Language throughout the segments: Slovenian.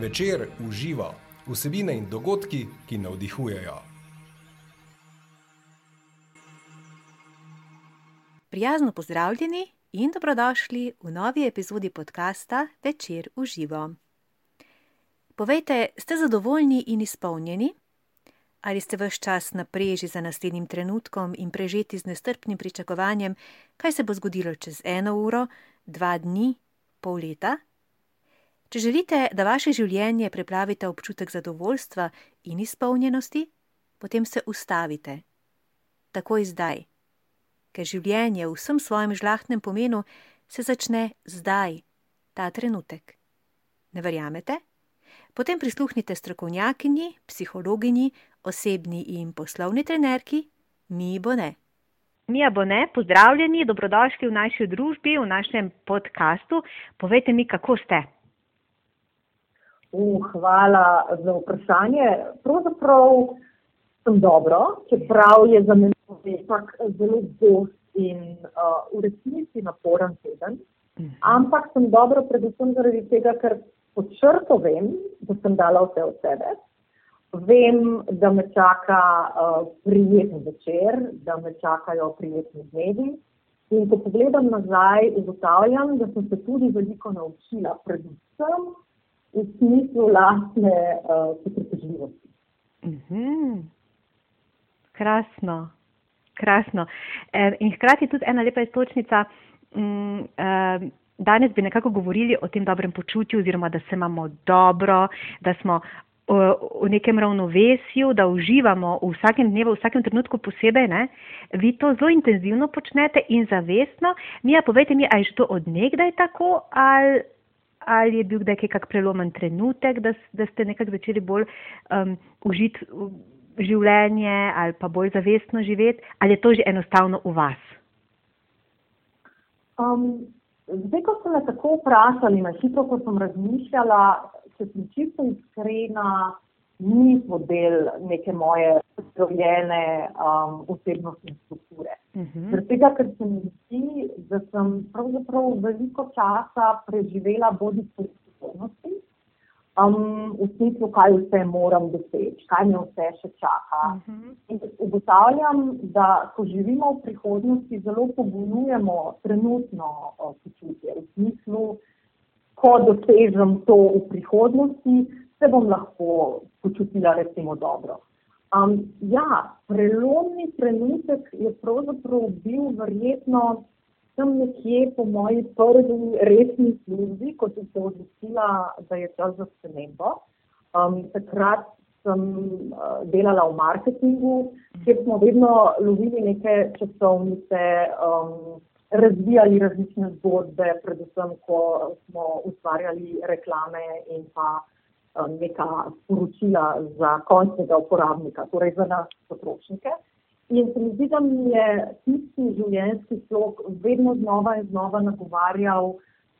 Večer uživa vsebine in dogodki, ki navdihujejo. Prijazno pozdravljeni in dobrodošli v novi epizodi podcasta Večer uživa. Povejte, ste zadovoljni in izpolnjeni? Ali ste vse čas na preži za naslednjim trenutkom in prežeti z nestrpnim pričakovanjem, kaj se bo zgodilo čez eno uro, dva dni, pol leta? Če želite, da vaše življenje preplavite občutek zadovoljstva in izpolnjenosti, potem se ustavite. Takoj zdaj. Ker življenje v vsem svojem žlahtnem pomenu se začne zdaj, ta trenutek. Ne verjamete? Potem prisluhnite strokovnjakinji, psihologinji, osebni in poslovni trenerki, mi bo ne. Mija bo ne, pozdravljeni, dobrodošli v naši družbi, v našem podkastu. Povejte mi, kako ste. Uh, hvala za vprašanje. Pravzaprav sem dobro, čeprav je za me ipak zelo gost in uh, v resnici naporen teden. Mhm. Ampak sem dobro predvsem zaradi tega, ker pod črto vem, da sem dala vse od sebe. Vem, da me čaka uh, prijeten večer, da me čakajo prijetni dnevi. In ko pogledam nazaj, ugotavljam, da sem se tudi veliko naučila, predvsem v smislu lastne uh, potrpežljivosti. Mhm. Krasno, krasno. E, in hkrati tudi ena lepa istočnica. Mm, e, danes bi nekako govorili o tem dobrem počutju, oziroma da se imamo dobro, da smo v nekem ravnovesju, da uživamo v vsakem dnevu, v vsakem trenutku posebej. Ne? Vi to zelo intenzivno počnete in zavestno. Mija, povejte mi, ali je to odnegdaj tako ali ali je bil kdaj kak prelomen trenutek, da, da ste nekako začeli bolj um, užiti življenje ali pa bolj zavestno živeti, ali je to že enostavno v vas? Um, zdaj, ko ste me tako vprašali, na hitro, ko sem razmišljala, če sem čisto iskrena, ni model neke moje zdravljene um, osebnostne strukture. Uh mhm. -huh. Tega, ker se mi zdi, da sem pravzaprav veliko časa preživela bodi po prihodnosti, um, v smislu, kaj vse moram doseči, kaj me vse še čaka. Uh mhm. -huh. In ugotavljam, da ko živimo v prihodnosti, zelo pogojujemo trenutno uh, počutje. V smislu, ko dosežem to v prihodnosti, se bom lahko počutila recimo dobro. Um, ja, prelomni trenutek je pravzaprav bil verjetno tam nekje po moji prvi resni službi, ko sem se odločila, da je čas za spremembo. Um, takrat sem uh, delala v marketingu, kjer smo vedno lovili neke časovnice, um, razvijali različne zgodbe, predvsem, ko smo ustvarjali reklame in pa neka sporočila za končnega uporabnika, torej za nas potrošnike. In se mi zdi, da mi je tisti življenjski slog vedno znova in znova nagovarjal,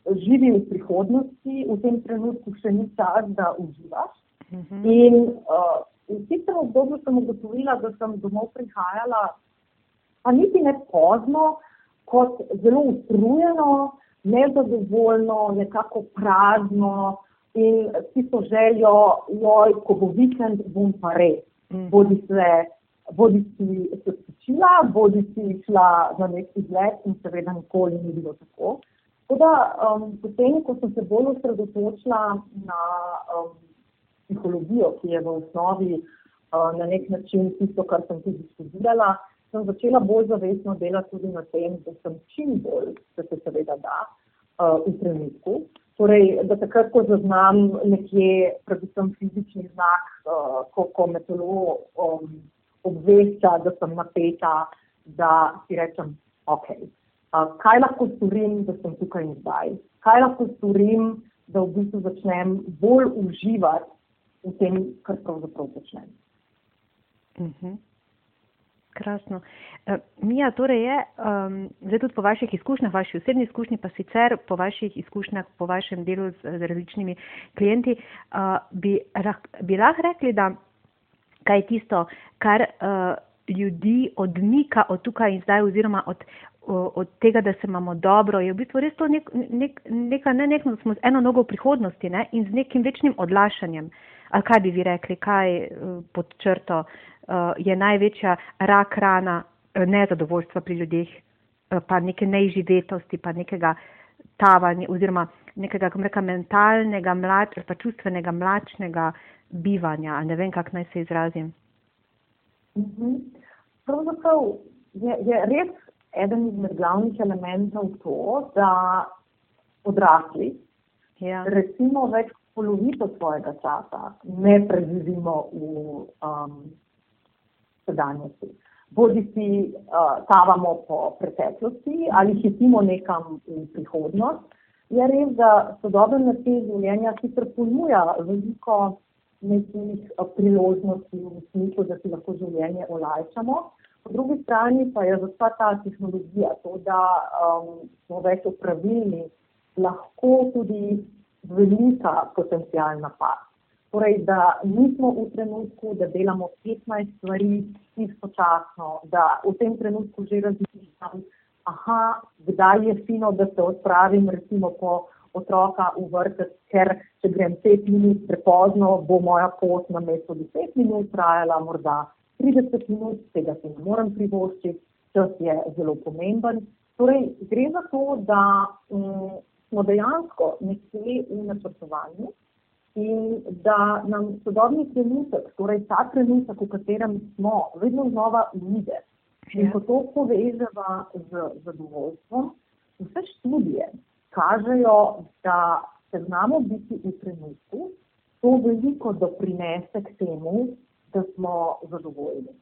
živi v prihodnosti, v tem trenutku še ni čas, da uživaš. Uh mhm. -huh. In uh, v tistem obdobju sem ugotovila, da sem domov prihajala, pa niti ne pozno, kot zelo utrujeno, nezadovoljno, nekako prazno in tisto željo, joj, ko bo vikend, bom pa res. Mm. Bodi se, bodi si se spočila, bodi si šla na nek izlet in seveda nikoli ni bilo tako. Tako da, um, potem, ko sem se bolj osredotočila na um, psihologijo, ki je v osnovi uh, na nek način tisto, kar sem tudi študirala, sem začela bolj zavestno delati tudi na tem, da sem čim bolj, da se seveda da, uh, v trenutku. Torej, da takrat, ko zaznam nekje, predvsem fizični znak, uh, ko, ko me telo um, obvešča, da sem napeta, da si rečem, ok, uh, kaj lahko storim, da sem tukaj in zdaj? Kaj lahko storim, da v bistvu začnem bolj uživati v tem, kar pravzaprav počnem? Uh mhm. -huh. Krasno. Uh, Mija, torej je, um, zdaj tudi po vaših izkušnjah, vaši osebni izkušnji, pa sicer po vaših izkušnjah, po vašem delu z, z različnimi klienti, uh, bi, bi lahko rekli, da kaj je tisto, kar uh, ljudi odmika od tukaj in zdaj oziroma od od tega, da se imamo dobro, je v bistvu res to nek, nek, neka nenehno, da smo z eno nogo v prihodnosti ne? in z nekim večnim odlašanjem. Ali kaj bi vi rekli, kaj pod črto je največja rak rana nezadovoljstva pri ljudeh, pa neke neizživetosti, pa nekega tavanja oziroma nekega, kako reka, mentalnega, mlač, pa čustvenega, mlačnega bivanja. Ne vem, kako naj se izrazim. Mhm. Pravzaprav je, je res eden izmed glavnih elementov to, da odrasli, ja. recimo več polovico svojega časa ne preživimo v um, sedanjosti. Bodi si uh, tavamo po preteklosti ali hitimo nekam v prihodnost. Je res, da sodoben način življenja sicer ponuja veliko nekih uh, priložnosti v smislu, da si lahko življenje olajšamo, Po drugi strani pa je za vsa ta tehnologija, to, da um, smo več upravilni, lahko tudi velika potencijalna past. Torej, da nismo v trenutku, da delamo 15 stvari istočasno, da v tem trenutku že razmišljam, aha, kdaj je fino, da se odpravim recimo po otroka v vrtec, ker če grem 5 minut prepozno, bo moja pot na mesto 10 minut trajala morda 30 minut, tega si ne morem privoščiti, čas je zelo pomemben. Torej, gre za to, da um, smo dejansko nekje v načrtovanju in da nam sodobni trenutek, torej ta trenutek, v katerem smo, vedno znova uide. In ko to poveževa z zadovoljstvom, vse študije kažejo, da se znamo biti v trenutku, to veliko doprinese k temu, da smo zadovoljni.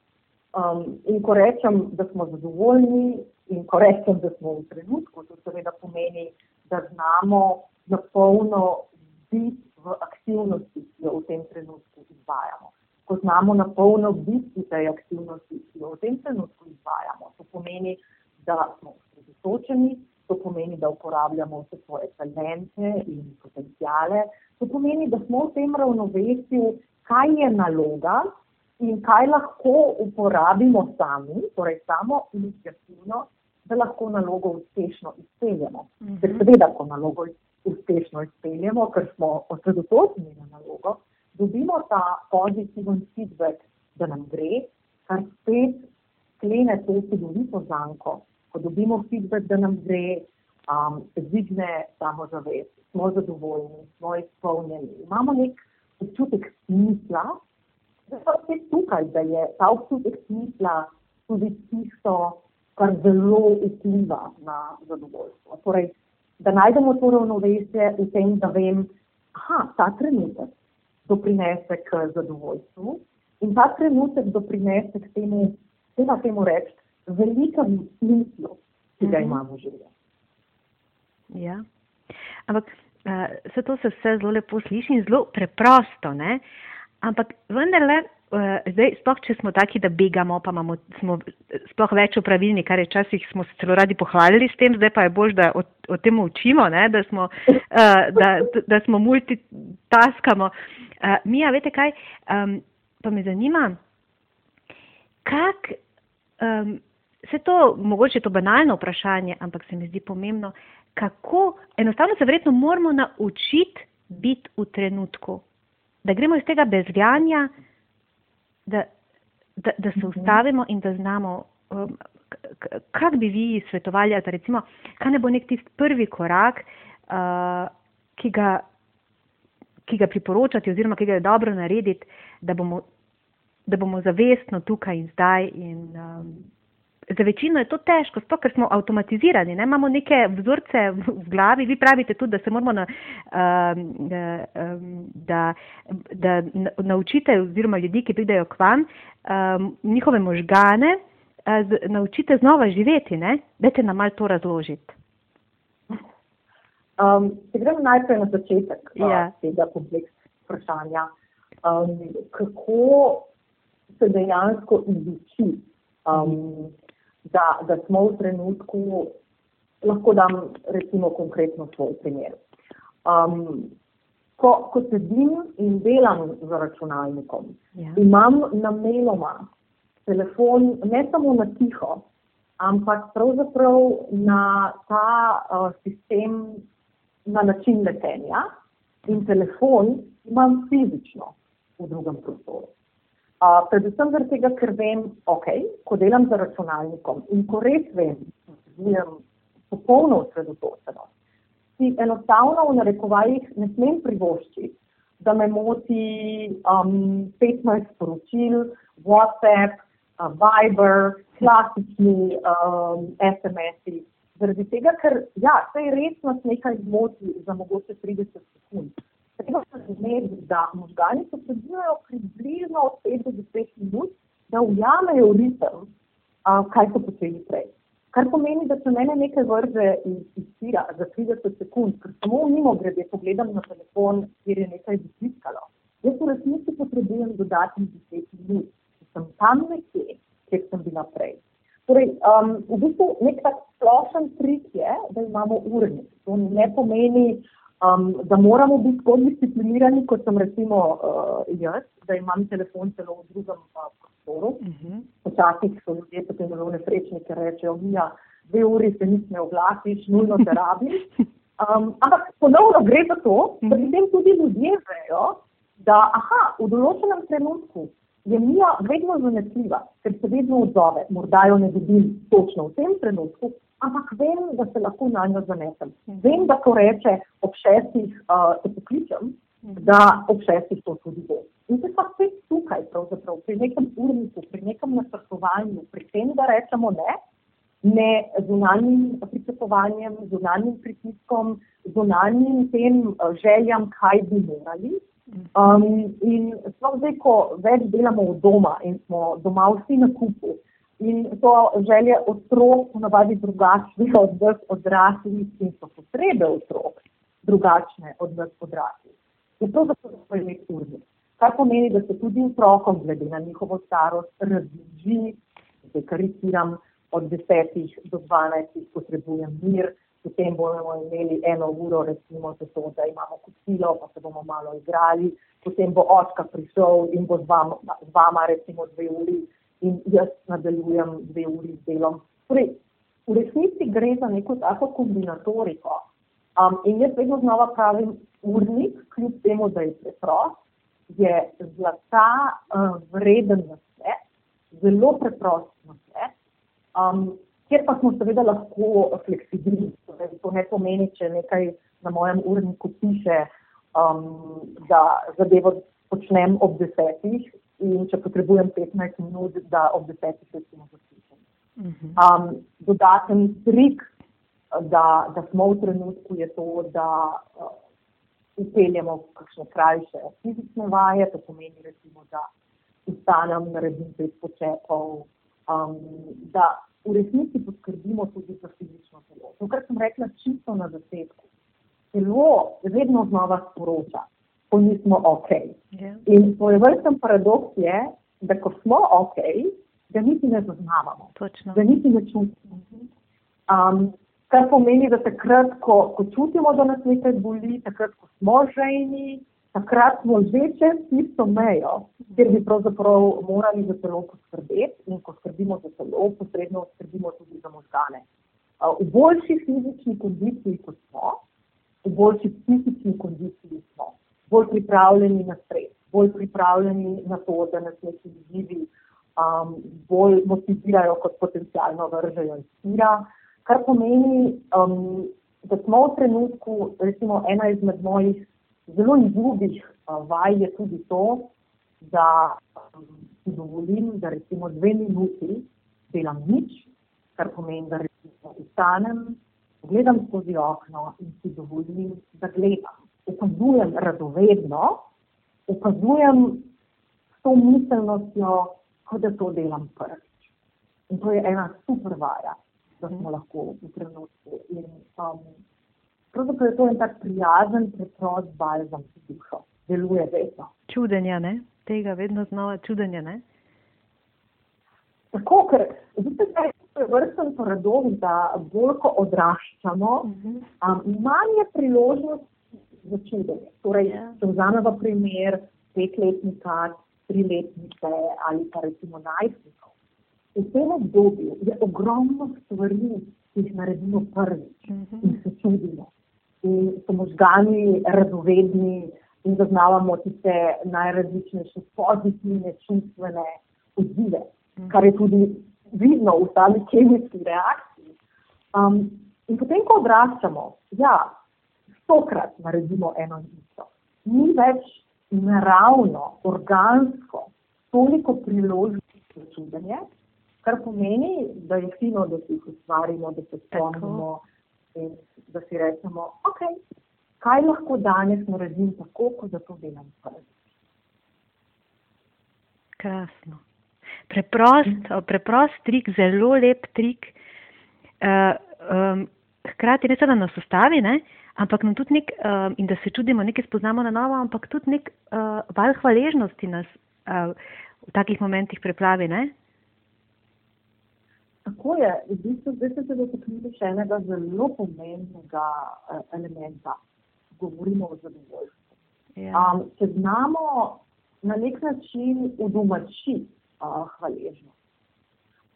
Um, in ko rečem, da smo zadovoljni, in ko rečem, da smo v trenutku, to seveda pomeni, da znamo na polno biti v aktivnosti, ki jo v tem trenutku izvajamo. Ko znamo na polno biti v tej aktivnosti, ki jo v tem trenutku izvajamo, to pomeni, da smo osredotočeni, to pomeni, da uporabljamo vse svoje talente in potencijale, to pomeni, da smo v tem ravnovesju, kaj je naloga, in kaj lahko uporabimo sami, torej samo inicijativno, da lahko nalogo uspešno izpeljemo. Mhm. Ker seveda, ko nalogo uspešno izpeljemo, ker smo osredotočeni na nalogo, dobimo ta pozitiven feedback, da nam gre, kar spet sklene to čudovito zanko. Ko dobimo feedback, da nam gre, um, dvigne samozavest, smo zadovoljni, smo izpolnjeni, imamo nek občutek smisla, vse tukaj, da je ta občutek smisla tudi tisto, kar zelo vpliva na zadovoljstvo. Torej, da najdemo to ravnovesje v tem, da vem, da ta trenutek doprinese k zadovoljstvu in ta trenutek doprinese k temu, da temu reči, velikemu smislu, ki ga mhm. imamo v življenju. Ja. Ampak uh, vse to se vse zelo lepo sliši in zelo preprosto. Uh, Ampak vendarle, zdaj, sploh če smo taki, da begamo, pa imamo smo, sploh več opravilni, kar je včasih smo se celo radi pohvalili s tem, zdaj pa je bož, da o, o tem učimo, ne, da, smo, uh, da, da smo multitaskamo. Uh, Mija, veste kaj, um, pa me zanima, kak, um, se to, mogoče to banalno vprašanje, ampak se mi zdi pomembno, kako enostavno se verjetno moramo naučiti biti v trenutku da gremo iz tega bezvjanja, da, da, da se mhm. ustavimo in da znamo, um, kak bi vi svetovali, da recimo, kaj ne bo nek tisti prvi korak, uh, ki, ga, ki ga priporočati oziroma ki ga je dobro narediti, da bomo, da bomo zavestno tukaj in zdaj in um, za večino je to težko, sploh ker smo avtomatizirani, ne? imamo neke vzorce v glavi, vi pravite tudi, da se moramo na, um, um, da, da naučite oziroma ljudi, ki pridejo k vam, um, njihove možgane, uh, naučite znova živeti, ne? Dajte nam mal to razložiti. Um, če gremo najprej na začetek uh, ja. tega kompleksnega vprašanja, um, kako se dejansko izuči um, da, da smo v trenutku, lahko dam recimo konkretno svoj primer. Um, ko, ko sedim in delam za računalnikom, ja. imam namenoma telefon ne samo na tiho, ampak pravzaprav na ta uh, sistem, na način letenja in telefon imam fizično v drugem prostoru. Predvsem zaradi tega, ker vem, ok, ko delam za računalnikom in ko res vem, da imam popolno osredotočenost, si enostavno v narekovajih ne smem privoščiti, da me moti um, 15 sporočil, WhatsApp, uh, Viber, klasični um, SMS-i. Zaradi tega, ker ja, se res nas nekaj zmoti za mogoče 30 sekund. Treba se razumeti, da možgani potrebujejo približno od 5 do 10 minut, da ujamejo ritem, uh, kaj so počeli prej. Kar pomeni, da se mene nekaj vrže iz, iz tira za 30 sekund, ker samo mimo grede pogledam na telefon, kjer je nekaj zatiskalo. Jaz v resnici potrebujem dodatnih 10 minut, ker sem tam nekje, kjer sem bila prej. Torej, um, v bistvu nek tak splošen trik je, da imamo urnik. To ne pomeni, um, da moramo biti tako disciplinirani, kot sem recimo uh, jaz, da imam telefon celo v drugem uh, prostoru. Mhm. Včasih uh -huh. so ljudje potem zelo nesrečni, ker rečejo, mija, dve uri se nis ne oglasiš, nujno te rabiš. Um, ampak ponovno gre za to, da mhm. potem tudi ljudje vejo, da aha, v določenem trenutku je Mija vedno zanesljiva, ker se vedno odzove. Morda jo ne dobim točno v tem trenutku, ampak vem, da se lahko na njo zanesem. Vem, da ko reče ob šestih uh, te pokličem, da ob šestih to tudi bo. In se pa spet tukaj, pri nekem urniku, pri nekem načrtovanju, pri tem, da rečemo ne, ne zunanjim pričakovanjem, zunanjim pritiskom, zunanjim tem uh, željam, kaj bi morali. Um, in sploh zdaj, ko več delamo v doma in smo doma vsi na kupu, in so želje otrok ponavadi drugačne od nas odraslih in so potrebe otrok drugačne od nas odraslih. Je to zato, smo imeli urnik. Kar pomeni, da se tudi otrokom, glede na njihovo starost, razloži, da karikiram od desetih do dvanajstih potrebujem mir, potem bomo imeli eno uro, recimo, za to, da imamo kosilo, pa se bomo malo igrali, potem bo očka prišel in bo z vama, z vama recimo dve uri in jaz nadaljujem dve uri z delom. Torej, v resnici gre za neko tako kombinatoriko. Um, in jaz vedno znova pravim, urnik, kljub temu, da je preprost, je zlata uh, vreden na svet, zelo preprost na svet. Um, kjer pa smo seveda lahko fleksibilni. Torej, to ne pomeni, če nekaj na mojem urniku piše, um, da zadevo počnem ob desetih in če potrebujem 15 minut, da ob desetih recimo zapišem. Mhm. Um, dodaten trik, da, da smo v trenutku, je to, da uh, upeljemo kakšne krajše fizične vaje, to pomeni recimo, da ustanem, naredim pet počepov, um, da v resnici poskrbimo tudi za fizično telo. To, kar sem rekla čisto na začetku. Telo vedno znova sporoča, ko nismo ok. Yeah. Ja. In svoj vrsten paradoks je, da ko smo ok, da niti ne zaznavamo, Točno. da niti ne čutimo. Um, kar pomeni, da takrat, ko, ko čutimo, da nas nekaj boli, takrat, ko smo žejni, takrat smo že čez tisto mejo, kjer bi pravzaprav morali za telo poskrbeti in ko skrbimo za telo, posredno skrbimo tudi za možgane. V boljši fizični kondiciji, kot smo, v boljši psihični kondiciji smo, bolj pripravljeni na stres, bolj pripravljeni na to, da nas neki izzivi um, bolj motivirajo, kot potencialno vržejo iz tira, kar pomeni, um, da smo v trenutku, recimo ena izmed mojih zelo ljubih vaj je tudi to, da si dovolim, da recimo dve minuti delam nič, kar pomeni, da recimo ustanem, gledam skozi okno in si dovolim, da gledam. Ukazujem radovedno, ukazujem s to miselnostjo, kot da to delam prvič. In to je ena super vaja, da smo lahko v trenutku. In, um, Pravzaprav je to en tak prijazen, preprost balzam za dušo. Deluje vedno. Čudenja, ne? Tega vedno znova čudenja, ne? Tako, ker vidite, da je vrsten paradoks, da bolj ko odraščamo, uh -huh. um, manj je priložnost za čudenje. Torej. Ja. če vzamemo primer petletnika, triletnice ali pa recimo najstnikov. v tem obdobju je ogromno stvari, ki jih naredimo prvič uh -huh. in se čudimo. In so možgani radovedni in zaznavamo tiste najrazličnejše pozitivne čustvene odzive, uh -huh. kar je tudi vidno v sami kemijski reakciji. Um, in potem, ko odraščamo, ja, stokrat naredimo eno in isto. Ni več naravno, organsko, toliko priložnosti za čudenje, kar pomeni, da je fino, da si jih ustvarimo, da se spomnimo in da si rečemo, ok, kaj lahko danes naredim tako, kot da to delam prvi. Krasno. Preprost, preprost trik, zelo lep trik. Uh, um, hkrati ne samo da nas ustavi, ne, ampak nam tudi nek, uh, in da se čudimo, nekaj spoznamo na novo, ampak tudi nek uh, val hvaležnosti nas uh, v takih momentih preplavi. Ne? Tako je, v bistvu zdaj ste se dotaknili še enega zelo pomembnega uh, elementa, govorimo o zadovoljstvu. Ja. Um, če znamo na nek način udomačiti uh, hvaležnost,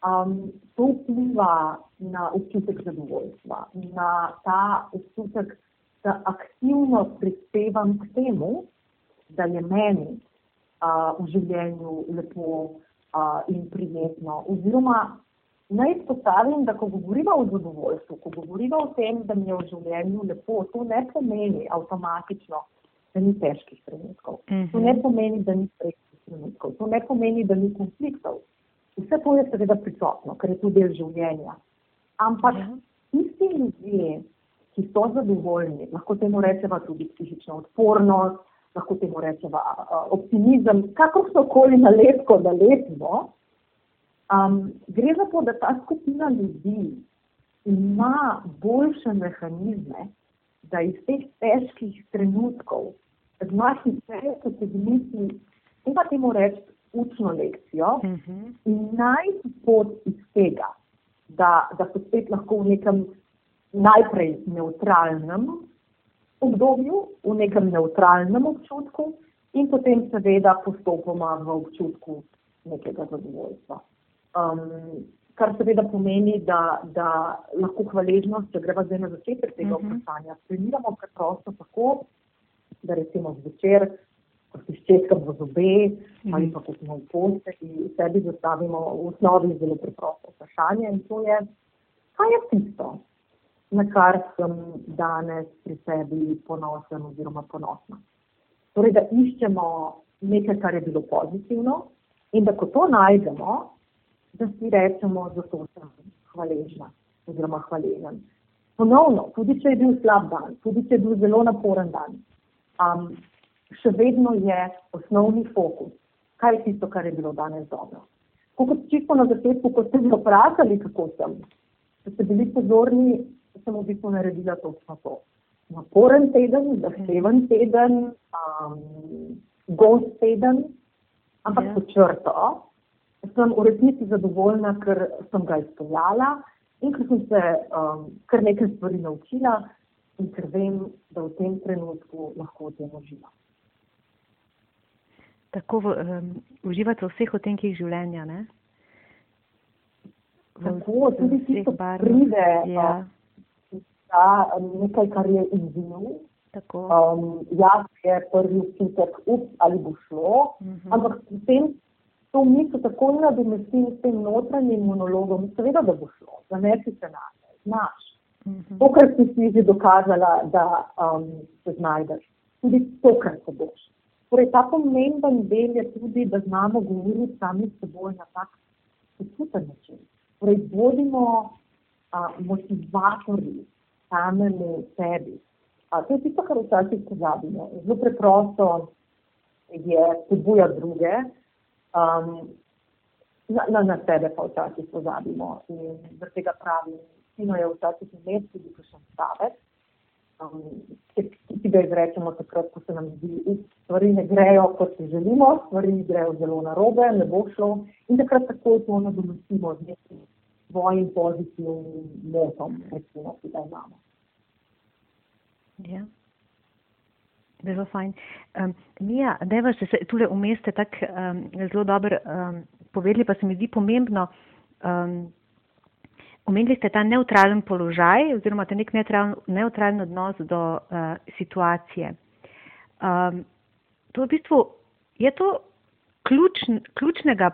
um, to vpliva na občutek zadovoljstva, na ta občutek, da aktivno prispevam k temu, da je meni uh, v življenju lepo uh, in prijetno. Oziroma, Naj izpostavim, da ko govorimo o zadovoljstvu, ko govorimo o tem, da mi je v življenju lepo, to ne pomeni avtomatično, da ni težkih trenutkov. Uh -huh. To ne mhm. pomeni, da ni srečnih trenutkov. To ne pomeni, da ni konfliktov. Vse to je seveda prisotno, ker je to del življenja. Ampak uh -huh. tisti ljudje, ki so zadovoljni, lahko temu rečemo tudi psihična odpornost, lahko temu rečemo optimizem, kakršno koli nalepko nalepimo. Um, gre za to, da ta skupina ljudi ima boljše mehanizme, da iz teh težkih trenutkov zmašni vse, ko se zmisli, treba temu reči, učno lekcijo uh mhm. -huh. in najti pot iz tega, da, da so spet lahko v nekem najprej neutralnem obdobju, v nekem neutralnem občutku in potem seveda postopoma v občutku nekega zadovoljstva. Um, kar seveda pomeni, da, da lahko hvaležnost, če gremo zdaj na začetek tega uh mhm. -huh. vprašanja, treniramo preprosto tako, da recimo zvečer, ko si ščetkamo zobe uh -huh. ali pa ko smo v postelji, sebi zastavimo v osnovi zelo preprosto vprašanje in to je, kaj je tisto, na kar sem danes pri sebi ponosen oziroma ponosna. Torej, da iščemo nekaj, kar je bilo pozitivno in da ko to najdemo, da si rečemo, da so sem hvaležna oziroma hvaležen. Ponovno, tudi če je bil slab dan, tudi če je bil zelo naporen dan, um, še vedno je osnovni fokus, kaj je tisto, kar je bilo danes dobro. Kot čisto na začetku, ko ste me vprašali, kako sem, ste bili pozorni, sem v bistvu naredila točno to. Naporen teden, zahteven teden, um, gost teden, ampak yeah. Ja. po črto, sem v resnici zadovoljna, ker sem ga izpeljala in ker sem se um, kar nekaj stvari naučila in ker vem, da v tem trenutku lahko v tem uživam. Tako um, uživate v vseh otenkih življenja, ne? V, Tako, tudi tisto, kar pride, ja. Da nekaj, kar je izziv. Um, jaz je prvi občutek, up ali bo šlo, uh mhm. -huh. ampak potem to misel tako nadomestim s tem notranjim monologom, seveda, da bo šlo, zanesi se na te, znaš. Mhm. Tokrat si si že dokazala, da um, se znajdeš, tudi tokrat se boš. Torej, ta pomemben del je tudi, da znamo govoriti sami s seboj na tak posuten način. Torej, bodimo uh, motivatorji samemu sebi. A, to je tisto, kar včasih pozabimo. Zelo preprosto je spodbujati druge, Um, na, na, na sebe pa včasih pozabimo in zaradi tega pravim, fino je včasih imeti tudi kakšen stavek, um, ki, ki ga izrečemo takrat, ko se nam zdi, da stvari ne grejo, kot si želimo, stvari grejo zelo narobe, ne bo šlo in takrat takoj to nadomestimo z nekim svojim pozitivnim motom, recimo, ki ga imamo. Ja. Zelo fajn. Um, Mija, deva se tukaj umeste tako um, zelo dobro um, povedali, pa se mi zdi pomembno, Um, omenili ste ta neutralen položaj oziroma ta nek neutralen, neutralen odnos do uh, situacije. Um, to v bistvu je to ključn, ključnega,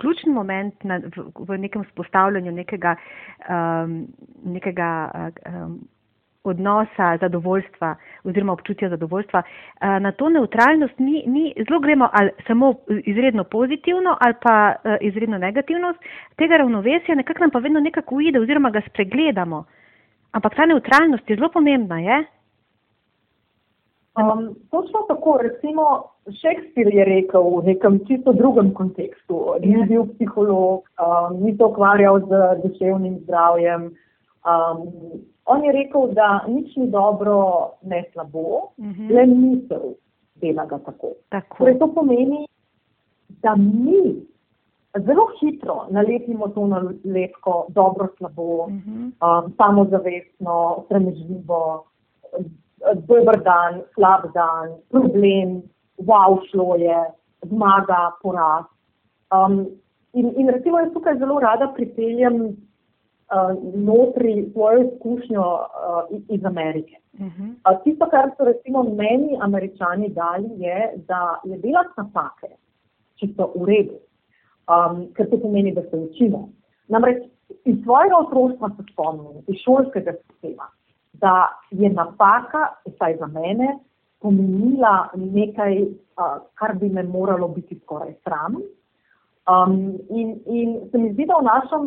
ključni moment na, v, v nekem spostavljanju nekega, um, nekega um, odnosa zadovoljstva oziroma občutja zadovoljstva. Na to neutralnost mi, mi zelo gremo ali samo izredno pozitivno ali pa izredno negativnost, tega ravnovesja nekako nam pa vedno nekako uide oziroma ga spregledamo. Ampak ta neutralnost je zelo pomembna, je? Um, točno tako, recimo, Šekspir je rekel v nekem čisto drugem kontekstu. Ni ja. bil psiholog, um, ni se ukvarjal z duševnim zdravjem. Um, On je rekel, da nič ni dobro, ne slabo, uh mhm. -huh. le misel dela ga tako. tako. Torej, to pomeni, da mi zelo hitro nalepimo to na letko, dobro, slabo, uh mhm. -huh. um, samozavestno, sramežljivo, dober dan, slab dan, problem, wow, šlo je, zmaga, poraz. Um, in, in recimo, jaz tukaj zelo rada pripeljem uh, notri svojo izkušnjo uh, iz Amerike. Uh -huh. uh, tisto, kar so recimo meni američani dali, je, da je delati napake čisto v redu, um, ker to pomeni, da se učimo. Namreč iz svojega otroštva se spomnim, iz šolskega sistema, da je napaka, vsaj za mene, pomenila nekaj, uh, kar bi me moralo biti skoraj sram. Um, in, in se mi zdi, da v našem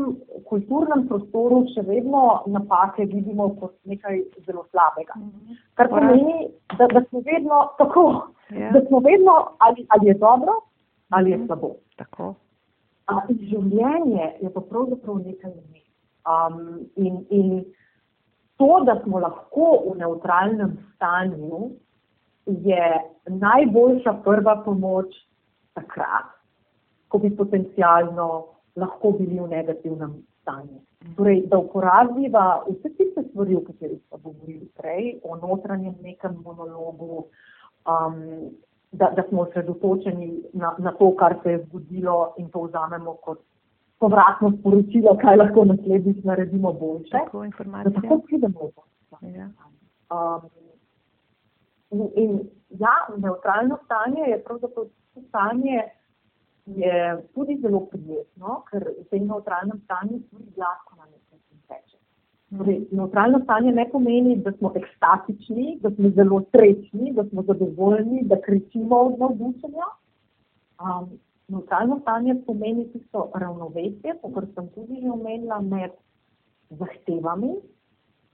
kulturnem prostoru še vedno napake vidimo kot nekaj zelo slabega. Mhm. Kar pomeni, da, da smo vedno tako, yeah. Ja. da smo vedno ali, ali je dobro ali je mhm. slabo. Tako. Uh, življenje je pa pravzaprav nekaj ime. Um, in, in to, da smo lahko v neutralnem stanju, je najboljša prva pomoč takrat ko bi potencialno lahko bili v negativnem stanju. Torej, da uporabiva vse tiste stvari, o katerih smo govorili prej, o notranjem nekem monologu, um, da, da smo osredotočeni na, na to, kar se je zgodilo in to vzamemo kot povratno sporočilo, kaj lahko naslednjič naredimo boljše. Tako, da tako pridemo v to. Ja. Um, in, in ja, neutralno stanje je pravzaprav stanje, je tudi zelo prijetno, ker v tem neutralnem stanju tudi gladko na nek način teče. Torej, neutralno stanje ne pomeni, da smo ekstatični, da smo zelo srečni, da smo zadovoljni, da kričimo od navdušenja. Um, neutralno stanje pomeni tisto ravnovesje, kot sem tudi že omenila, med zahtevami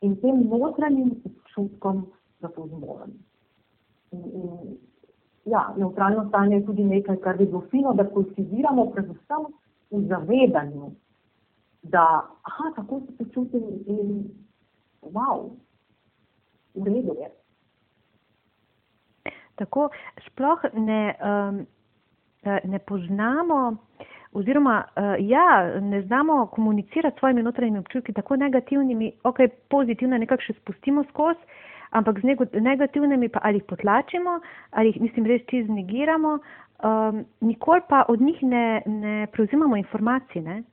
in tem notranjim občutkom, da to zmorem. In, in ja, neutralno stanje je tudi nekaj, kar bi bilo fino, da kultiviramo predvsem v zavedanju, da aha, tako se počutim in wow, v redu je. Tako sploh ne, um, ne poznamo, oziroma uh, ja, ne znamo komunicirati s svojimi notranjimi občutki, tako negativnimi, ok, pozitivne nekako še spustimo skozi, ampak z negativnimi pa ali jih potlačimo, ali jih, mislim, res čez negiramo, um, nikoli pa od njih ne, ne prevzimamo informacij. Ne?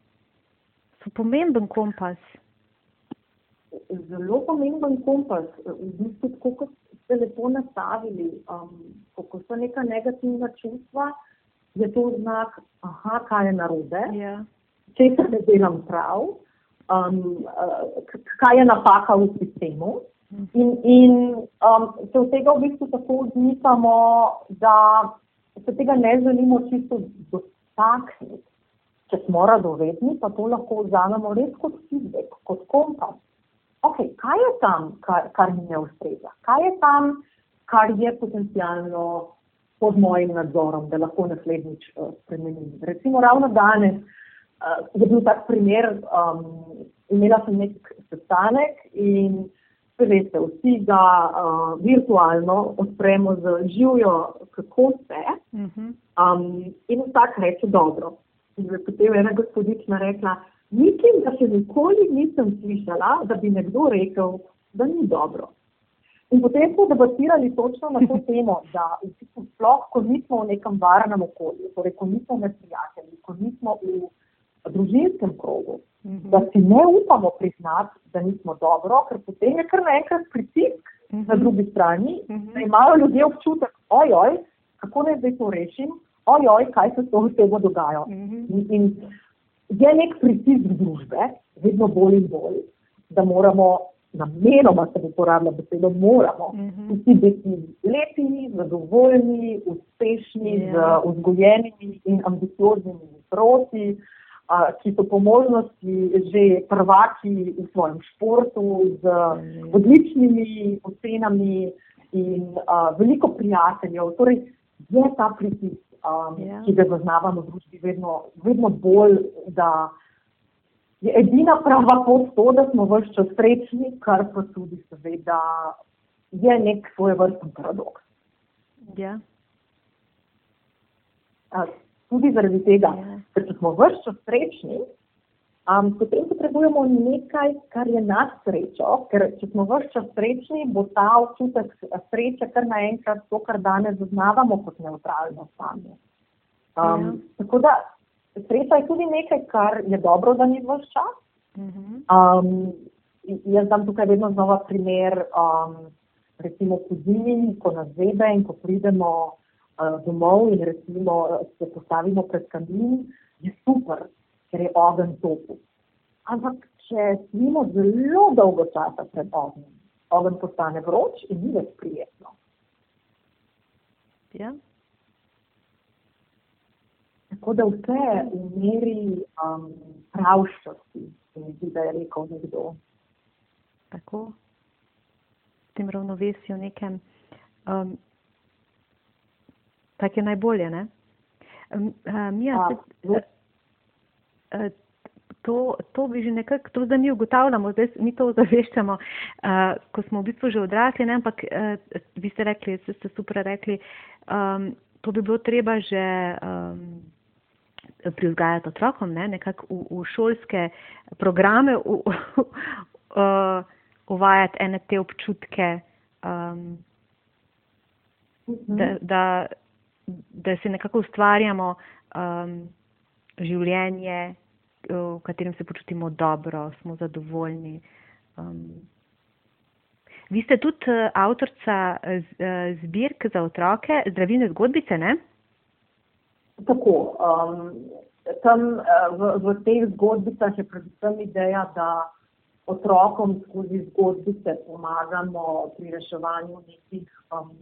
So pomemben kompas. Zelo pomemben kompas. V bistvu, kot ste lepo nastavili, um, ko so neka negativna čustva, je to znak, aha, kaj je narobe, ja. če se ne delam prav, um, uh, kaj je napaka v sistemu. In, in um, se od tega v bistvu tako odmikamo, da se tega ne želimo čisto dotakniti. Če smo radovedni, pa to lahko vzamemo res kot feedback, kot kompas. Okay, kaj je tam, kar, kar mi ne ustreza? Kaj je tam, kar je potencialno pod mojim nadzorom, da lahko naslednjič uh, spremenim? Recimo ravno danes uh, je bil tak primer, um, imela sem nek sestanek in veste, vsi ga uh, virtualno odpremo z živijo, kako se. Uh -huh. um, in vsak reče dobro. In potem je ena gospodična rekla, mislim, da še nikoli nisem slišala, da bi nekdo rekel, da ni dobro. In potem smo debatirali točno na to temo, da sploh, ko nismo v nekem varnem okolju, torej ko nismo med prijatelji, ko nismo v družinskem krogu, Mhm. da si ne upamo priznati, da nismo dobro, ker potem je kar naenkrat pritisk na Mhm. drugi strani, Mhm. da imajo ljudje občutek, ojoj, kako naj zdaj to rešim, ojoj, kaj se s to osebo dogaja. Mhm. In, in je nek pritisk družbe, vedno bolj in bolj, da moramo, namenoma se uporablja besedo, moramo Mhm. vsi biti lepi, zadovoljni, uspešni, Ja. z vzgojenimi in ambicioznimi otroci, a, ki so po možnosti že prvaki v svojem športu, z Drži. odličnimi ocenami in a, veliko prijateljev. Torej, je ta pritisk, um, Ja. ki ga zaznavamo v družbi, vedno, vedno bolj, da je edina prava pot to, da smo vse čas srečni, kar pa tudi seveda je nek svoj vrsten paradoks. Ja. A, Tudi zaradi tega, Ja. ker če smo vse čas srečni, um, potem potrebujemo nekaj, kar je nad srečo, ker če smo vse čas srečni, bo ta občutek sreče kar naenkrat to, kar danes zaznavamo kot neutralno stanje. Um, Ja. Tako da sreča je tudi nekaj, kar je dobro, da ni vse čas. Um, jaz dam tukaj vedno znova primer, um, recimo po zimi, ko nas zebe in ko pridemo uh, domov in recimo se postavimo pred kamin, je super, ker je ogenj topel. Ampak če spimo zelo dolgo časa pred ognjem, ogenj postane vroč in ni več prijetno. Ja. Tako da vse v meri um, pravščosti, se mi zdi, da je rekel nekdo. Tako. V tem ravnovesju nekem. Um, tako je najbolje, ne? Um, uh, Mija, Ja, se- uh, to, to bi že nekako, to zdaj mi ugotavljamo, zdaj mi to ozaveščamo, uh, ko smo v bistvu že odrasli, ne? ampak uh, vi ste rekli, ste, ste super rekli, um, to bi bilo treba že um, privzgajati otrokom, ne? nekako v, v šolske programe v, uh, uvajati ene te občutke, um, da, da, da si nekako ustvarjamo um, življenje, v katerem se počutimo dobro, smo zadovoljni. Um, vi ste tudi uh, avtorica uh, uh, zbirk za otroke, zdravilne zgodbice, ne? Tako. Um, tam eh, v, v teh zgodbicah je predvsem ideja, da otrokom skozi zgodbice pomagamo pri reševanju nekih um,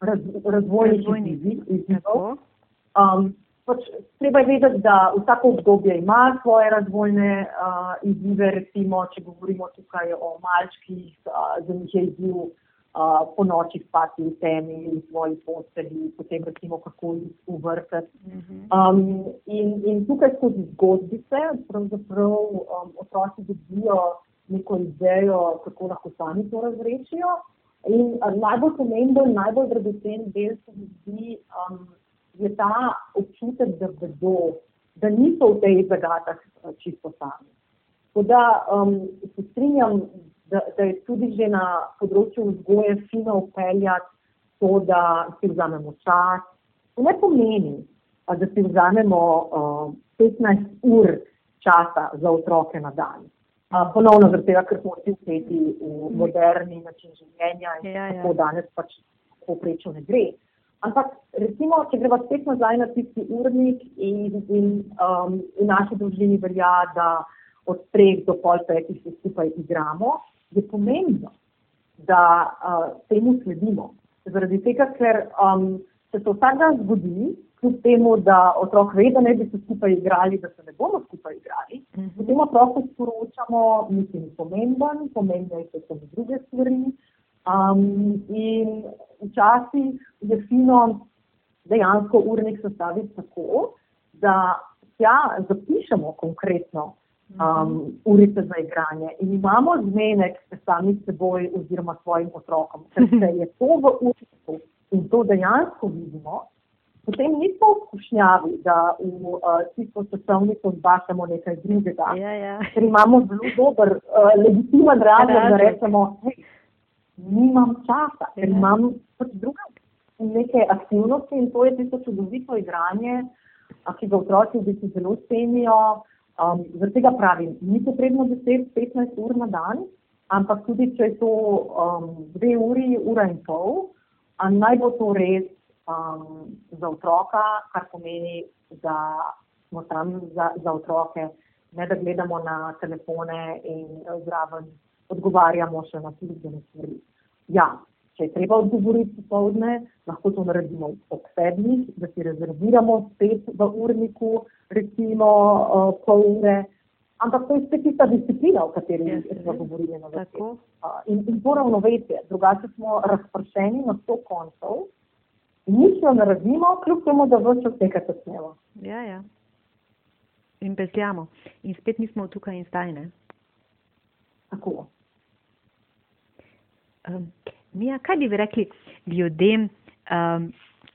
raz, razvojnih Razvojnih, izziv- izzivov. Um, pač, treba je vedeti, da vsako obdobje ima svoje razvojne uh, izzive, recimo, če govorimo tukaj o malčkih, uh, za njih je izziv uh, po noči spati v temi, v svoji postelji, potem recimo kako jih uvrtati. Mhm. Um, in, in tukaj skozi zgodbice pravzaprav um, otroci dobijo neko idejo, kako lahko sami to razrešijo. In uh, najbolj pomemben, najbolj dragocen del se mi zdi, um, je ta občutek, da vedo, da niso v tej zagatah uh, čisto sami. Tako da um, se strinjam, da, da je tudi že na področju vzgoje fino upeljati to, da si vzamemo čas. To ne pomeni, da si vzamemo uh, 15 ur časa za otroke na dan. Uh, ponovno zaradi tega, ker smo vsi vpeti v moderni način življenja in Ja, ja. tako danes pač povprečno ne gre. Ampak recimo, če greva spet nazaj na tisti urnik in, in um, v naši družini velja, da od treh do pol petih se skupaj igramo, je pomembno, da uh, temu sledimo. Zaradi tega, ker um, se to vsak dan zgodi, kljub temu, da otrok ve, da ne bi se skupaj igrali, da se ne bomo skupaj igrali, Mhm. potem otroku sporočamo, nisi ni pomemben, pomembne so samo druge stvari. Um, in včasih je fino dejansko urnik sestaviti tako, da tja zapišemo konkretno um, urice za igranje in imamo zmenek sami s seboj oziroma svojim otrokom. Ker se je to v urniku in to dejansko vidimo, potem nismo v skušnjavi, da v uh, tisto časovnico zbašamo nekaj drugega. Ja, ja. Ker imamo zelo dober, uh, legitimen razlog, da rečemo, hej, nimam časa, ker Ja. imam pač druge neke aktivnosti in to je tisto čudovito igranje, ki ga otroci v bistvu zelo cenijo. Um, Zaradi tega pravim, ni potrebno 10-15 ur na dan, ampak tudi če je to um, dve uri, ura in pol, naj bo to res um, za otroka, kar pomeni, da smo tam za, za otroke, ne da gledamo na telefone in zraven odgovarjamo še na službene stvari. Ja, če je treba odgovoriti popovdne, lahko to naredimo ob sedmih, da si rezerviramo spet v urniku, recimo uh, pol ure. Ampak to je spet tista disciplina, o kateri Yes, smo govorili na. Tako. Uh, in, in to ravnovesje, drugače smo razpršeni na sto koncev in nič ne naredimo, kljub temu, da vse čas nekaj počnemo. Ja, ja. In bezjamo. In spet nismo tukaj in zdaj, ne? Tako. Um, Mija, kaj bi vi rekli ljudem, um,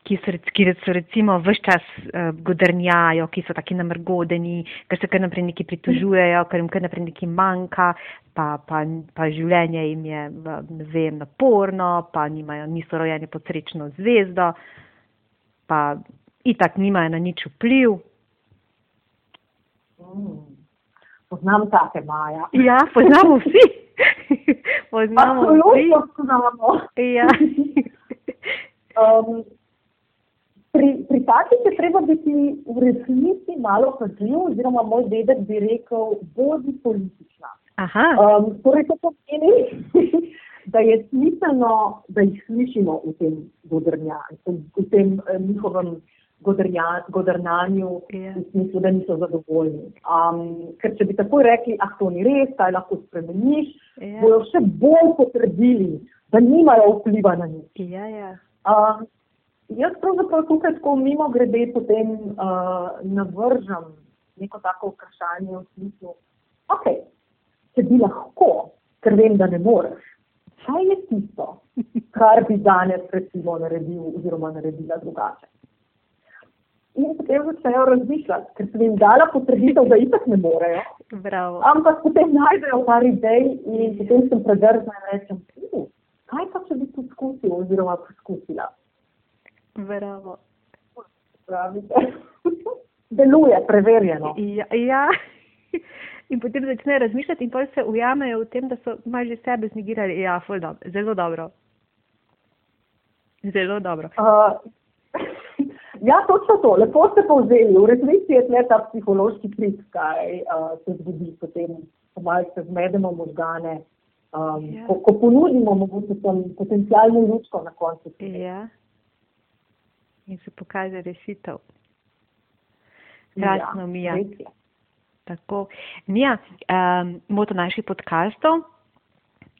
ki, so, ki so recimo vse čas uh, godrnjajo, ki so taki namrgodeni, ker se kar naprej neki pritožujejo, ker jim kar naprej neki manjka, pa, pa, pa življenje jim je, ne vem, naporno, pa nimajo, niso rojeni pod srečno zvezdo, pa itak nimajo na nič vpliv. Mm. Poznam take Maja. Ja, poznamo vsi. poznamo vsi. Poznamo. Ja. Um, pri, pri takih je treba biti v resnici malo pazljiv, oziroma moj dedek bi rekel, bodi politična. Aha. Um, torej, to pomeni, da je smiselno, da jih slišimo v tem godrnjanju, v tem eh, njihovem godrnja- godrnanju, Ja. v smislu, da niso zadovoljni. Um, ker če bi takoj rekli, ah, to ni res, kaj lahko spremeniš, Ja. bojo še bolj potrdili, da nimajo vpliva na njih. Ja, ja. Um, jaz pravzaprav tukaj tako mimo grede potem uh, navržem neko tako vprašanje v smislu, ok, če bi lahko, ker vem, da ne moreš, kaj je tisto, kar bi danes recimo naredil oziroma naredila drugače. In potem začnejo razmišljati, ker sem jim dala potrditev, da itak ne morejo, Bravo. ampak potem najdejo par idej in potem sem predrzna in rečem, "U, kaj pa če bi poskusil oziroma poskusila. Bravo. Pravite. Deluje, preverjeno. Ja, ja. In potem začne razmišljati in potem se ujamejo v tem, da so malo že sebe znegirali. Ja, dobro. Zelo dobro. Zelo dobro. Uh, ja, točno to. Lepo ste povzeli. V resnici je tle ta psihološki trik, kaj uh, se zgodi potem, ko malce zmedemo možgane, um, Ja. ko, ko ponudimo mogoče tam potencijalno lučko na koncu. Ja. In se pokaže rešitev. Ja, Mija. res je. Tako. Mija, um, moto naših podkastov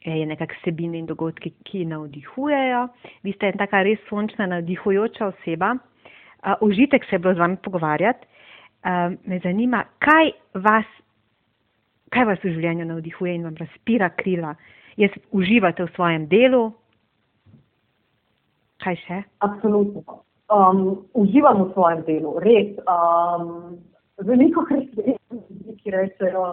je nekako vsebine in dogodki, ki navdihujejo. Vi ste ena taka res sončna, navdihujoča oseba. Uh, užitek se je bilo z vami pogovarjati. Um, me zanima, kaj vas, kaj vas v življenju navdihuje in vam razpira krila. Jaz uživate v svojem delu. Kaj še? Absolutno. Um, uživam v svojem delu, res. Um, veliko krat je ljudi, ki rečejo,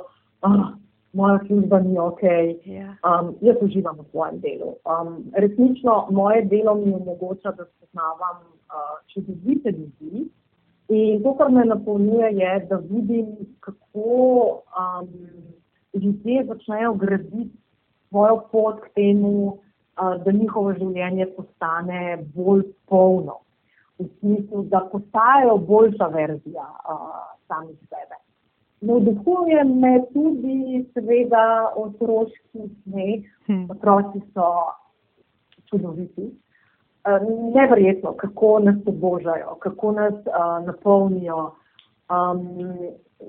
ah, moja služba ni ok. Ja. Um, jaz uživam v svojem delu. Um, resnično moje delo mi omogoča, da spoznavam uh, čudovite ljudi. In to, kar me napolnjuje, je, da vidim, kako um, ljudje začnejo graditi svojo pot k temu, uh, da njihovo življenje postane bolj polno. V smislu, da postajajo boljša verzija uh, samih sebe. Navdihuje me tudi, seveda, otroški smeh. Hm. Otroci so čudoviti. Neverjetno, kako nas obožajo, kako nas uh, napolnijo. Um,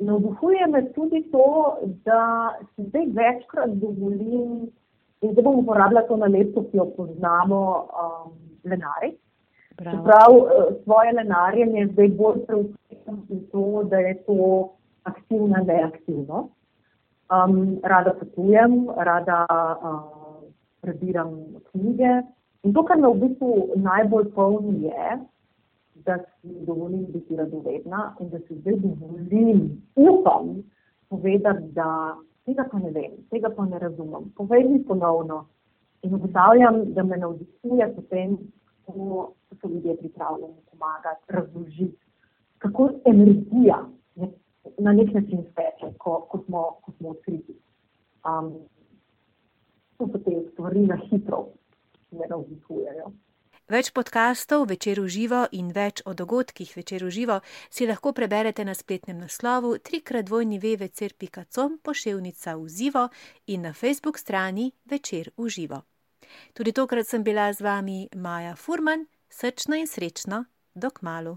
navduhuje me tudi to, da si zdaj večkrat dovolim, in zdaj bom uporabljala to nalepko, ki jo poznamo, um, lenari. Čeprav eh, svoje lenarjenje zdaj bolj preusmerim v to, da je to aktivna neaktivnost. Um, rada potujem, rada uh, prebiram knjige. In to, kar me v bistvu najbolj polni, je, da si dovolim biti radovedna in da si zdaj dovolim, upam povedati, da tega pa ne vem, tega pa ne razumem. Povej mi ponovno. In ugotavljam, da me navdihuje potem, kako so ljudje pripravljeni pomagati, razložiti, kako energija, ne na nek način speče, ko, ko, smo, ko smo odkriti. Um, to so te stvari na hitro, ki me navdihujejo. Več podkastov Večer v živo in več o dogodkih Večer v živo si lahko preberete na spletnem naslovu trikratvojnivevecer.com poševnica v živo in na Facebook strani Večer v živo. Tudi tokrat sem bila z vami Maja Furman, srčno in srečno, dok malu.